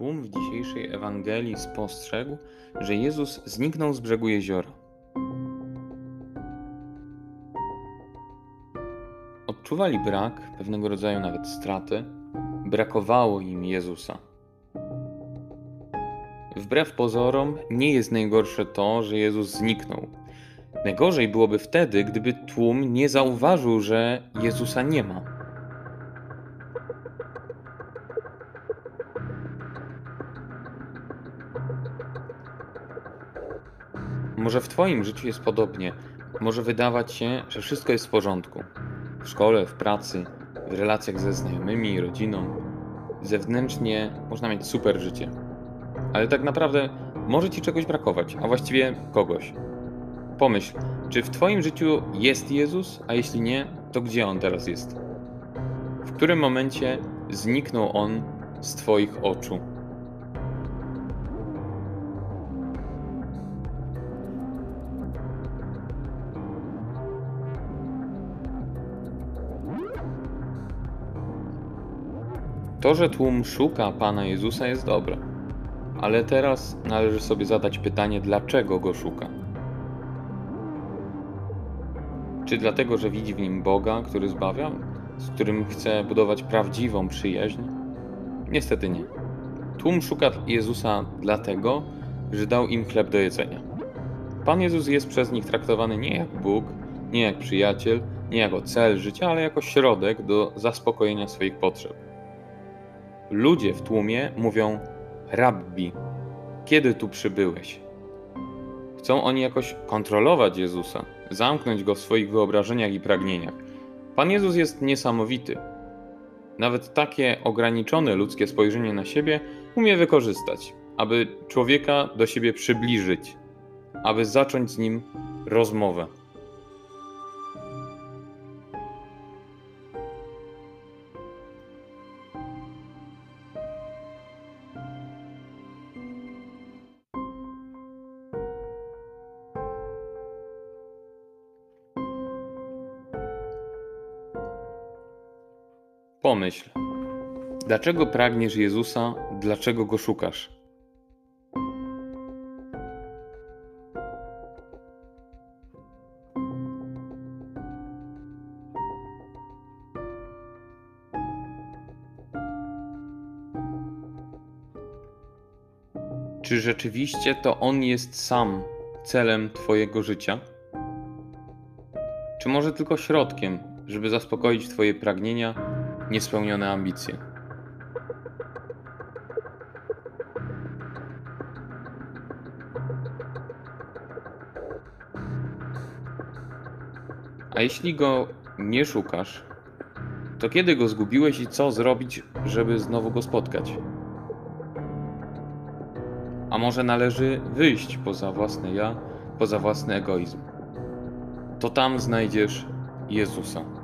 w dzisiejszej Ewangelii spostrzegł, że Jezus zniknął z brzegu jeziora. Odczuwali brak, pewnego rodzaju nawet straty, brakowało im Jezusa. Wbrew pozorom, nie jest najgorsze to, że Jezus zniknął. Najgorzej byłoby wtedy, gdyby tłum nie zauważył, że Jezusa nie ma. Może w Twoim życiu jest podobnie. Może wydawać się, że wszystko jest w porządku. W szkole, w pracy, w relacjach ze znajomymi rodziną. Zewnętrznie można mieć super życie. Ale tak naprawdę może Ci czegoś brakować, a właściwie kogoś. Pomyśl, czy w Twoim życiu jest Jezus, a jeśli nie, to gdzie On teraz jest? W którym momencie zniknął On z Twoich oczu? To, że tłum szuka Pana Jezusa jest dobre, ale teraz należy sobie zadać pytanie, dlaczego go szuka. Czy dlatego, że widzi w nim Boga, który zbawia, z którym chce budować prawdziwą przyjaźń? Niestety nie. Tłum szuka Jezusa dlatego, że dał im chleb do jedzenia. Pan Jezus jest przez nich traktowany nie jak Bóg, nie jak przyjaciel, nie jako cel życia, ale jako środek do zaspokojenia swoich potrzeb. Ludzie w tłumie mówią: Rabbi, kiedy tu przybyłeś? Chcą oni jakoś kontrolować Jezusa, zamknąć go w swoich wyobrażeniach i pragnieniach. Pan Jezus jest niesamowity. Nawet takie ograniczone ludzkie spojrzenie na siebie umie wykorzystać, aby człowieka do siebie przybliżyć, aby zacząć z nim rozmowę. Pomyśl, dlaczego pragniesz Jezusa, dlaczego go szukasz? Czy rzeczywiście to On jest sam celem Twojego życia? Czy może tylko środkiem, żeby zaspokoić Twoje pragnienia niespełnione ambicje. A jeśli go nie szukasz, to kiedy go zgubiłeś i co zrobić, żeby znowu go spotkać? A może należy wyjść poza własne ja, poza własny egoizm? To tam znajdziesz Jezusa.